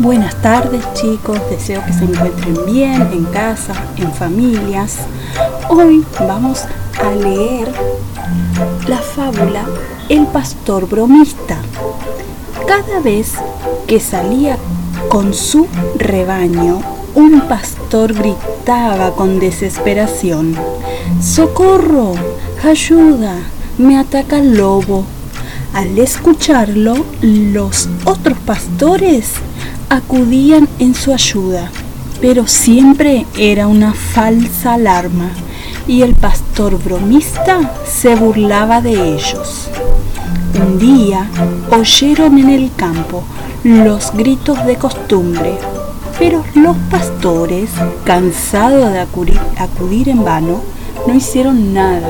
Buenas tardes chicos, deseo que se encuentren bien en casa, en familias. Hoy vamos a leer la fábula El pastor bromista. Cada vez que salía con su rebaño, un pastor gritaba con desesperación, ¡Socorro! ¡Ayuda! ¡Me ataca el lobo! Al escucharlo, los otros pastores acudían en su ayuda, pero siempre era una falsa alarma y el pastor bromista se burlaba de ellos. Un día oyeron en el campo los gritos de costumbre, pero los pastores, cansados de acudir, acudir en vano, no hicieron nada.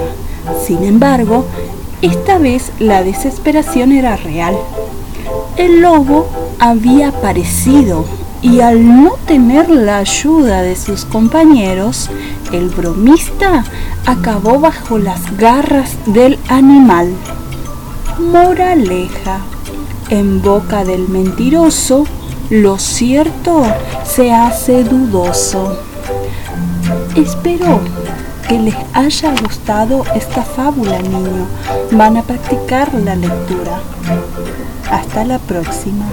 Sin embargo, esta vez la desesperación era real. El lobo había aparecido y al no tener la ayuda de sus compañeros, el bromista acabó bajo las garras del animal. Moraleja. En boca del mentiroso, lo cierto se hace dudoso. Espero que les haya gustado esta fábula, niño. Van a practicar la lectura. Hasta la próxima.